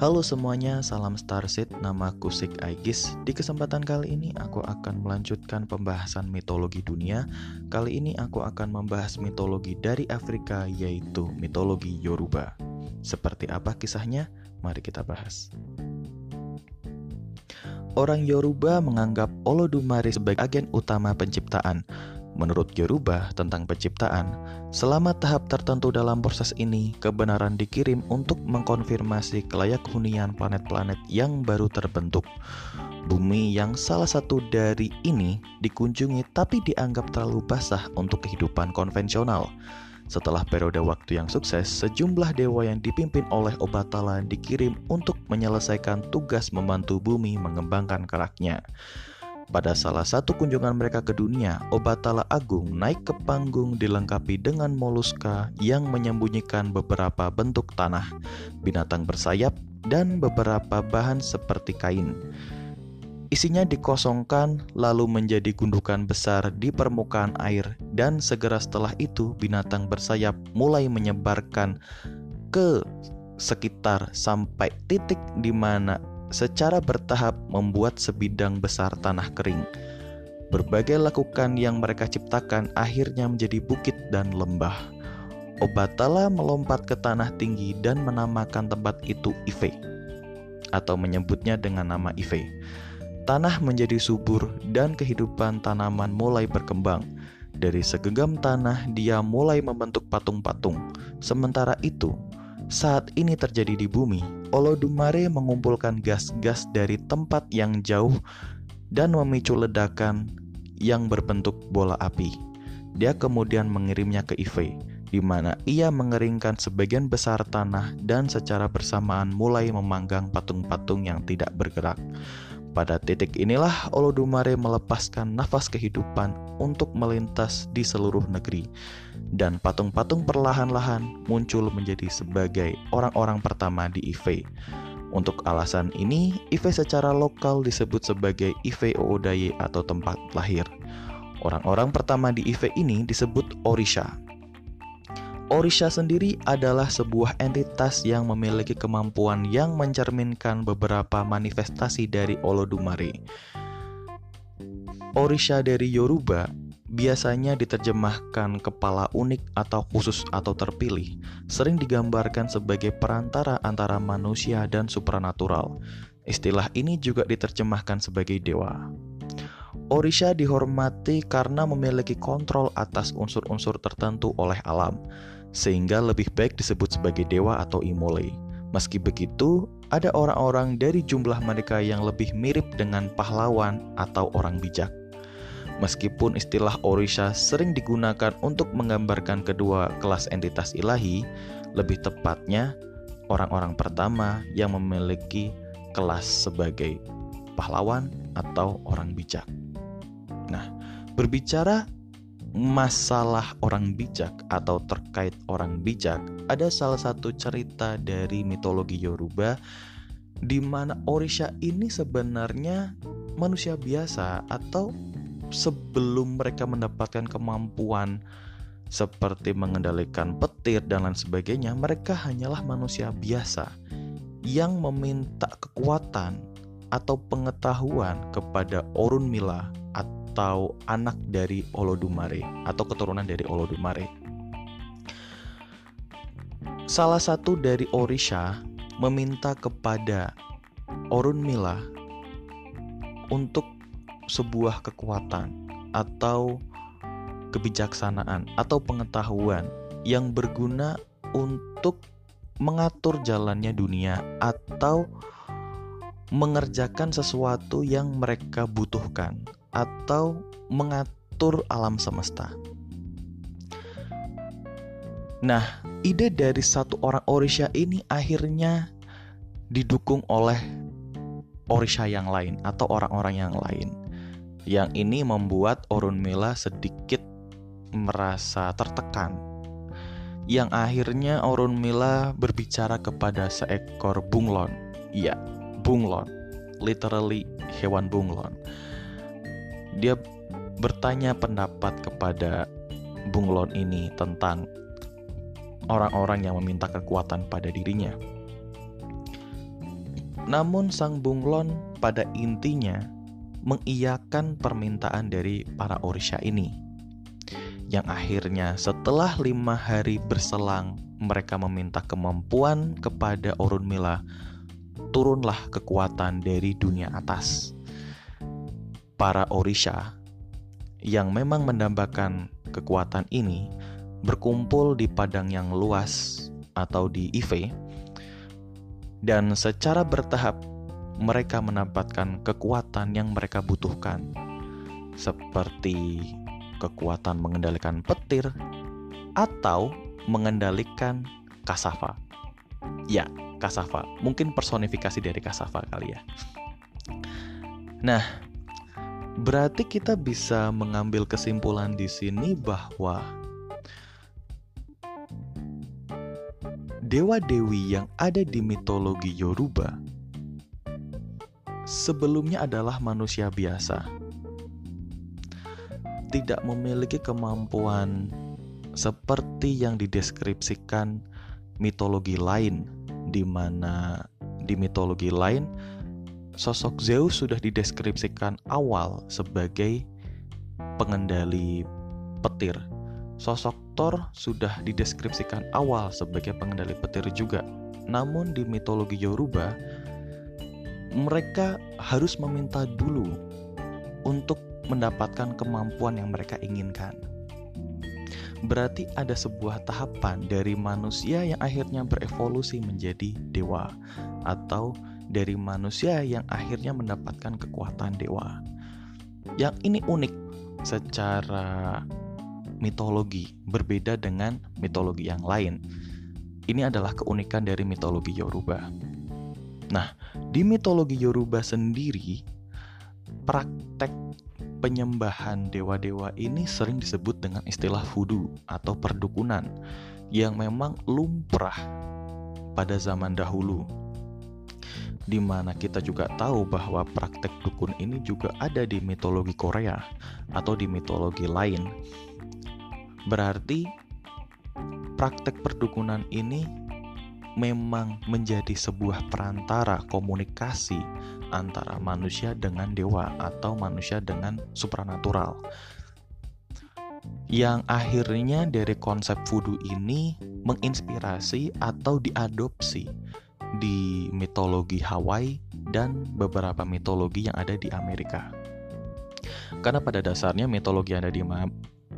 Halo semuanya, salam Starseed, nama aku Sik Aigis. Di kesempatan kali ini aku akan melanjutkan pembahasan mitologi dunia. Kali ini aku akan membahas mitologi dari Afrika yaitu mitologi Yoruba. Seperti apa kisahnya? Mari kita bahas. Orang Yoruba menganggap Olodumare sebagai agen utama penciptaan. Menurut Yoruba tentang penciptaan, selama tahap tertentu dalam proses ini, kebenaran dikirim untuk mengkonfirmasi kelayak hunian planet-planet yang baru terbentuk. Bumi yang salah satu dari ini dikunjungi tapi dianggap terlalu basah untuk kehidupan konvensional. Setelah periode waktu yang sukses, sejumlah dewa yang dipimpin oleh Obatala dikirim untuk menyelesaikan tugas membantu bumi mengembangkan keraknya. Pada salah satu kunjungan mereka ke dunia, Obatala Agung naik ke panggung dilengkapi dengan moluska yang menyembunyikan beberapa bentuk tanah, binatang bersayap, dan beberapa bahan seperti kain. Isinya dikosongkan lalu menjadi gundukan besar di permukaan air dan segera setelah itu binatang bersayap mulai menyebarkan ke sekitar sampai titik di mana secara bertahap membuat sebidang besar tanah kering. Berbagai lakukan yang mereka ciptakan akhirnya menjadi bukit dan lembah. Obatala melompat ke tanah tinggi dan menamakan tempat itu Ife, atau menyebutnya dengan nama Ife. Tanah menjadi subur dan kehidupan tanaman mulai berkembang. Dari segenggam tanah, dia mulai membentuk patung-patung. Sementara itu, saat ini terjadi di bumi, Olodumare mengumpulkan gas-gas dari tempat yang jauh dan memicu ledakan yang berbentuk bola api. Dia kemudian mengirimnya ke Ife, di mana ia mengeringkan sebagian besar tanah dan secara bersamaan mulai memanggang patung-patung yang tidak bergerak. Pada titik inilah Olodumare melepaskan nafas kehidupan untuk melintas di seluruh negeri dan patung-patung perlahan-lahan muncul menjadi sebagai orang-orang pertama di Ife. Untuk alasan ini, Ife secara lokal disebut sebagai Ife Oodaye atau tempat lahir. Orang-orang pertama di Ife ini disebut Orisha Orisha sendiri adalah sebuah entitas yang memiliki kemampuan yang mencerminkan beberapa manifestasi dari Olodumare. Orisha dari Yoruba biasanya diterjemahkan kepala unik atau khusus atau terpilih, sering digambarkan sebagai perantara antara manusia dan supranatural. Istilah ini juga diterjemahkan sebagai dewa. Orisha dihormati karena memiliki kontrol atas unsur-unsur tertentu oleh alam sehingga lebih baik disebut sebagai dewa atau imole. Meski begitu, ada orang-orang dari jumlah mereka yang lebih mirip dengan pahlawan atau orang bijak. Meskipun istilah Orisha sering digunakan untuk menggambarkan kedua kelas entitas ilahi, lebih tepatnya orang-orang pertama yang memiliki kelas sebagai pahlawan atau orang bijak. Nah, berbicara masalah orang bijak atau terkait orang bijak, ada salah satu cerita dari mitologi Yoruba di mana Orisha ini sebenarnya manusia biasa atau sebelum mereka mendapatkan kemampuan seperti mengendalikan petir dan lain sebagainya, mereka hanyalah manusia biasa yang meminta kekuatan atau pengetahuan kepada Orun Mila atau anak dari Olodumare atau keturunan dari Olodumare. Salah satu dari Orisha meminta kepada Orunmila untuk sebuah kekuatan atau kebijaksanaan atau pengetahuan yang berguna untuk mengatur jalannya dunia atau mengerjakan sesuatu yang mereka butuhkan atau mengatur alam semesta. Nah, ide dari satu orang Orisha ini akhirnya didukung oleh Orisha yang lain atau orang-orang yang lain. Yang ini membuat Orunmila sedikit merasa tertekan. Yang akhirnya Orunmila berbicara kepada seekor bunglon. Iya, bunglon. Literally hewan bunglon dia bertanya pendapat kepada bunglon ini tentang orang-orang yang meminta kekuatan pada dirinya. Namun sang bunglon pada intinya mengiyakan permintaan dari para Orisha ini. Yang akhirnya setelah lima hari berselang mereka meminta kemampuan kepada Orunmila, turunlah kekuatan dari dunia atas. Para Orisha yang memang mendambakan kekuatan ini berkumpul di padang yang luas atau di Ive dan secara bertahap mereka mendapatkan kekuatan yang mereka butuhkan, seperti kekuatan mengendalikan petir atau mengendalikan kasava. Ya, kasava. Mungkin personifikasi dari kasava kali ya. Nah, berarti kita bisa mengambil kesimpulan di sini bahwa dewa-dewi yang ada di mitologi Yoruba sebelumnya adalah manusia biasa. Tidak memiliki kemampuan seperti yang dideskripsikan mitologi lain di mana di mitologi lain sosok Zeus sudah dideskripsikan awal sebagai pengendali petir. Sosok Thor sudah dideskripsikan awal sebagai pengendali petir juga. Namun di mitologi Yoruba, mereka harus meminta dulu untuk mendapatkan kemampuan yang mereka inginkan. Berarti ada sebuah tahapan dari manusia yang akhirnya berevolusi menjadi dewa, atau dari manusia yang akhirnya mendapatkan kekuatan dewa. Yang ini unik secara mitologi, berbeda dengan mitologi yang lain. Ini adalah keunikan dari mitologi Yoruba. Nah, di mitologi Yoruba sendiri, praktek penyembahan dewa-dewa ini sering disebut dengan istilah voodoo atau perdukunan yang memang lumrah pada zaman dahulu. Di mana kita juga tahu bahwa praktek dukun ini juga ada di mitologi Korea atau di mitologi lain. Berarti praktek perdukunan ini memang menjadi sebuah perantara komunikasi antara manusia dengan dewa atau manusia dengan supranatural. Yang akhirnya dari konsep voodoo ini menginspirasi atau diadopsi di mitologi Hawaii dan beberapa mitologi yang ada di Amerika. Karena pada dasarnya mitologi yang ada di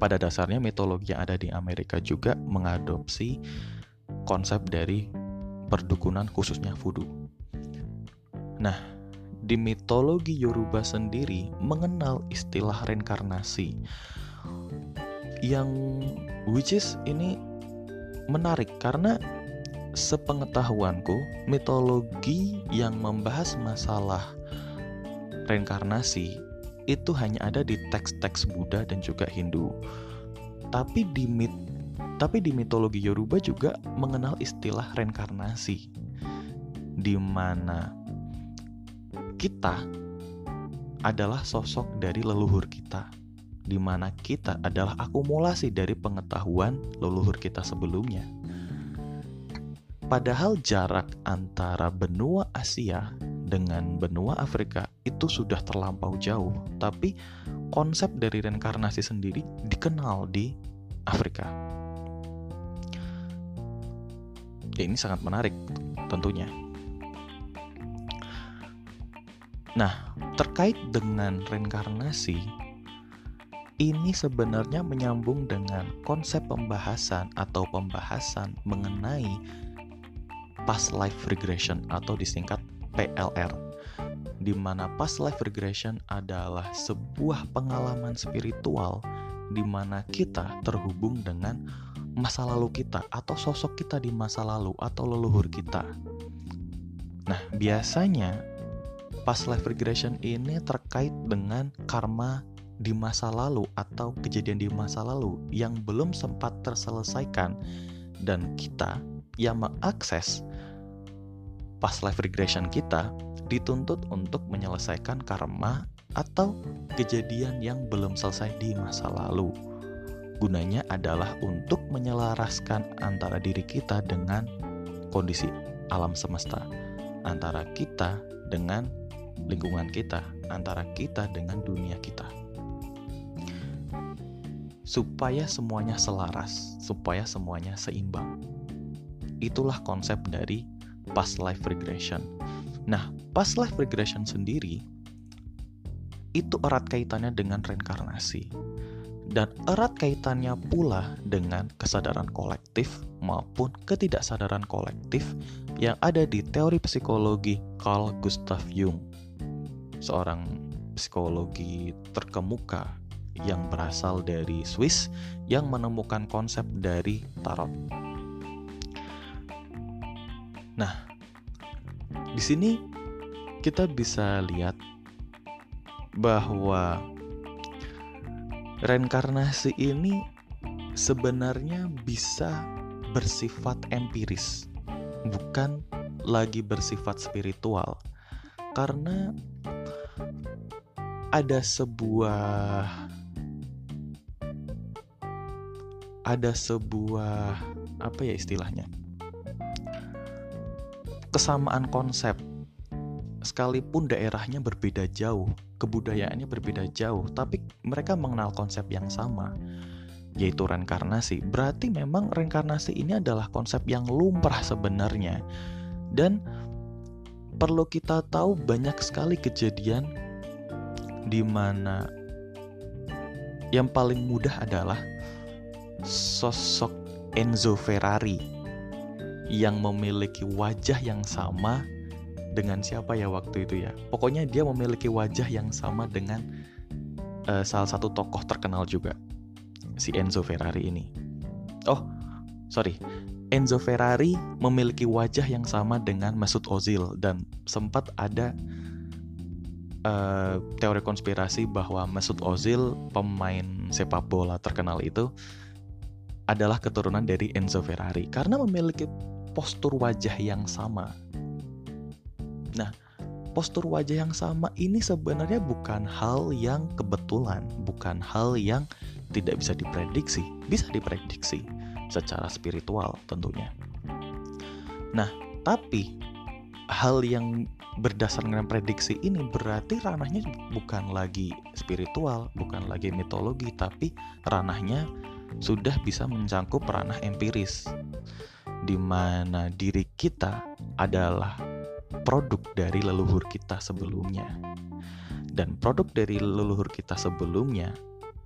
pada dasarnya mitologi yang ada di Amerika juga mengadopsi konsep dari perdukunan khususnya voodoo. Nah, di mitologi Yoruba sendiri mengenal istilah reinkarnasi yang which is ini menarik karena sepengetahuanku mitologi yang membahas masalah reinkarnasi itu hanya ada di teks-teks Buddha dan juga Hindu. Tapi di mit tapi di mitologi Yoruba juga mengenal istilah reinkarnasi, di mana kita adalah sosok dari leluhur kita, di mana kita adalah akumulasi dari pengetahuan leluhur kita sebelumnya. Padahal jarak antara benua Asia dengan benua Afrika itu sudah terlampau jauh, tapi konsep dari reinkarnasi sendiri dikenal di Afrika. Ya ini sangat menarik tentunya. Nah, terkait dengan reinkarnasi, ini sebenarnya menyambung dengan konsep pembahasan atau pembahasan mengenai past life regression atau disingkat PLR di mana past life regression adalah sebuah pengalaman spiritual di mana kita terhubung dengan masa lalu kita atau sosok kita di masa lalu atau leluhur kita. Nah, biasanya past life regression ini terkait dengan karma di masa lalu atau kejadian di masa lalu yang belum sempat terselesaikan dan kita yang mengakses past life regression kita dituntut untuk menyelesaikan karma atau kejadian yang belum selesai di masa lalu. Gunanya adalah untuk menyelaraskan antara diri kita dengan kondisi alam semesta. antara kita dengan lingkungan kita, antara kita dengan dunia kita. Supaya semuanya selaras, supaya semuanya seimbang. Itulah konsep dari past life regression. Nah, past life regression sendiri itu erat kaitannya dengan reinkarnasi dan erat kaitannya pula dengan kesadaran kolektif maupun ketidaksadaran kolektif yang ada di teori psikologi Carl Gustav Jung, seorang psikologi terkemuka yang berasal dari Swiss yang menemukan konsep dari tarot. Nah, di sini kita bisa lihat bahwa reinkarnasi ini sebenarnya bisa bersifat empiris, bukan lagi bersifat spiritual. Karena ada sebuah ada sebuah apa ya istilahnya? Kesamaan konsep sekalipun daerahnya berbeda jauh, kebudayaannya berbeda jauh, tapi mereka mengenal konsep yang sama, yaitu reinkarnasi. Berarti memang reinkarnasi ini adalah konsep yang lumrah sebenarnya. Dan perlu kita tahu banyak sekali kejadian di mana yang paling mudah adalah sosok Enzo Ferrari yang memiliki wajah yang sama dengan siapa ya waktu itu ya. Pokoknya dia memiliki wajah yang sama dengan uh, salah satu tokoh terkenal juga, si Enzo Ferrari ini. Oh, sorry, Enzo Ferrari memiliki wajah yang sama dengan Mesut Ozil dan sempat ada uh, teori konspirasi bahwa Mesut Ozil pemain sepak bola terkenal itu adalah keturunan dari Enzo Ferrari karena memiliki postur wajah yang sama Nah, postur wajah yang sama ini sebenarnya bukan hal yang kebetulan, bukan hal yang tidak bisa diprediksi, bisa diprediksi secara spiritual tentunya. Nah, tapi hal yang berdasarkan prediksi ini berarti ranahnya bukan lagi spiritual, bukan lagi mitologi, tapi ranahnya sudah bisa mencangkup ranah empiris di mana diri kita adalah produk dari leluhur kita sebelumnya. Dan produk dari leluhur kita sebelumnya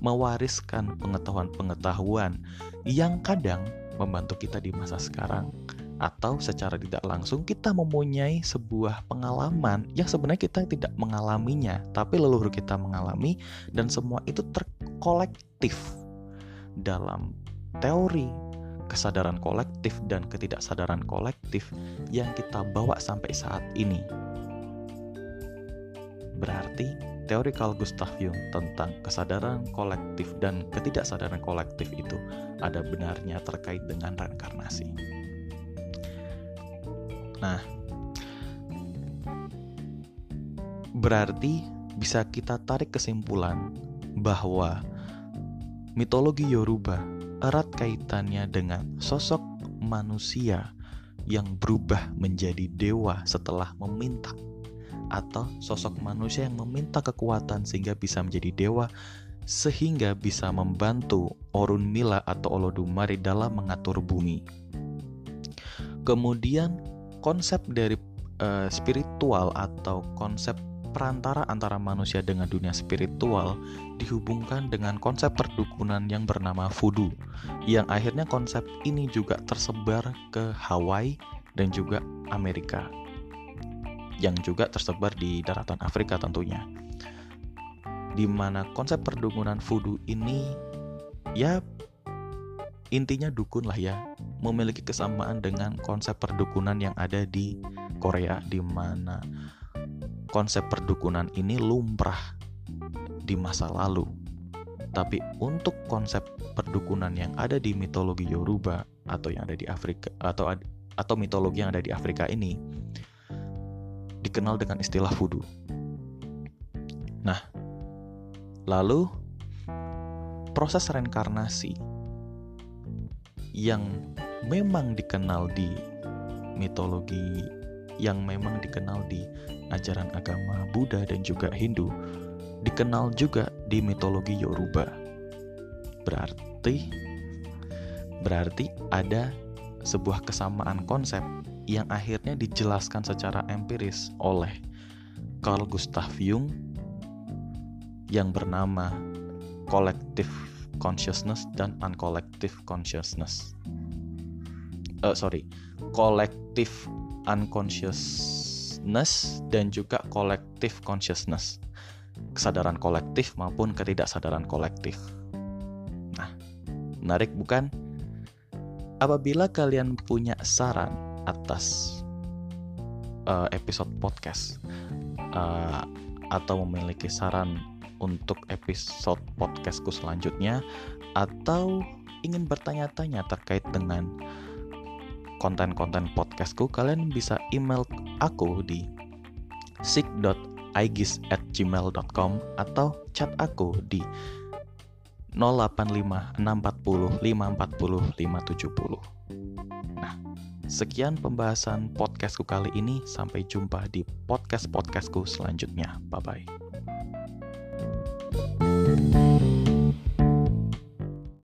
mewariskan pengetahuan-pengetahuan yang kadang membantu kita di masa sekarang atau secara tidak langsung kita mempunyai sebuah pengalaman yang sebenarnya kita tidak mengalaminya tapi leluhur kita mengalami dan semua itu terkolektif dalam teori kesadaran kolektif dan ketidaksadaran kolektif yang kita bawa sampai saat ini. Berarti teori Carl Gustav Jung tentang kesadaran kolektif dan ketidaksadaran kolektif itu ada benarnya terkait dengan reinkarnasi. Nah, berarti bisa kita tarik kesimpulan bahwa mitologi Yoruba erat kaitannya dengan sosok manusia yang berubah menjadi dewa setelah meminta atau sosok manusia yang meminta kekuatan sehingga bisa menjadi dewa sehingga bisa membantu Orun Mila atau Olodumare dalam mengatur bumi. Kemudian konsep dari uh, spiritual atau konsep perantara antara manusia dengan dunia spiritual dihubungkan dengan konsep perdukunan yang bernama voodoo, yang akhirnya konsep ini juga tersebar ke Hawaii dan juga Amerika, yang juga tersebar di daratan Afrika tentunya. Di mana konsep perdukunan voodoo ini ya intinya dukun lah ya, memiliki kesamaan dengan konsep perdukunan yang ada di Korea di mana konsep perdukunan ini lumrah di masa lalu. Tapi untuk konsep perdukunan yang ada di mitologi Yoruba atau yang ada di Afrika atau atau mitologi yang ada di Afrika ini dikenal dengan istilah voodoo. Nah, lalu proses reinkarnasi yang memang dikenal di mitologi yang memang dikenal di ajaran agama Buddha dan juga Hindu, dikenal juga di mitologi Yoruba. Berarti berarti ada sebuah kesamaan konsep yang akhirnya dijelaskan secara empiris oleh Carl Gustav Jung yang bernama collective consciousness dan uncollective consciousness. Uh, sorry, collective unconsciousness dan juga collective consciousness. Kesadaran kolektif maupun ketidaksadaran kolektif. Nah, menarik bukan? Apabila kalian punya saran atas uh, episode podcast uh, atau memiliki saran untuk episode podcastku selanjutnya atau ingin bertanya-tanya terkait dengan konten-konten podcastku, kalian bisa email aku di sig.aigis@gmail.com atau chat aku di 085 640 540 570. Nah, sekian pembahasan podcastku kali ini. Sampai jumpa di podcast-podcastku selanjutnya. Bye-bye.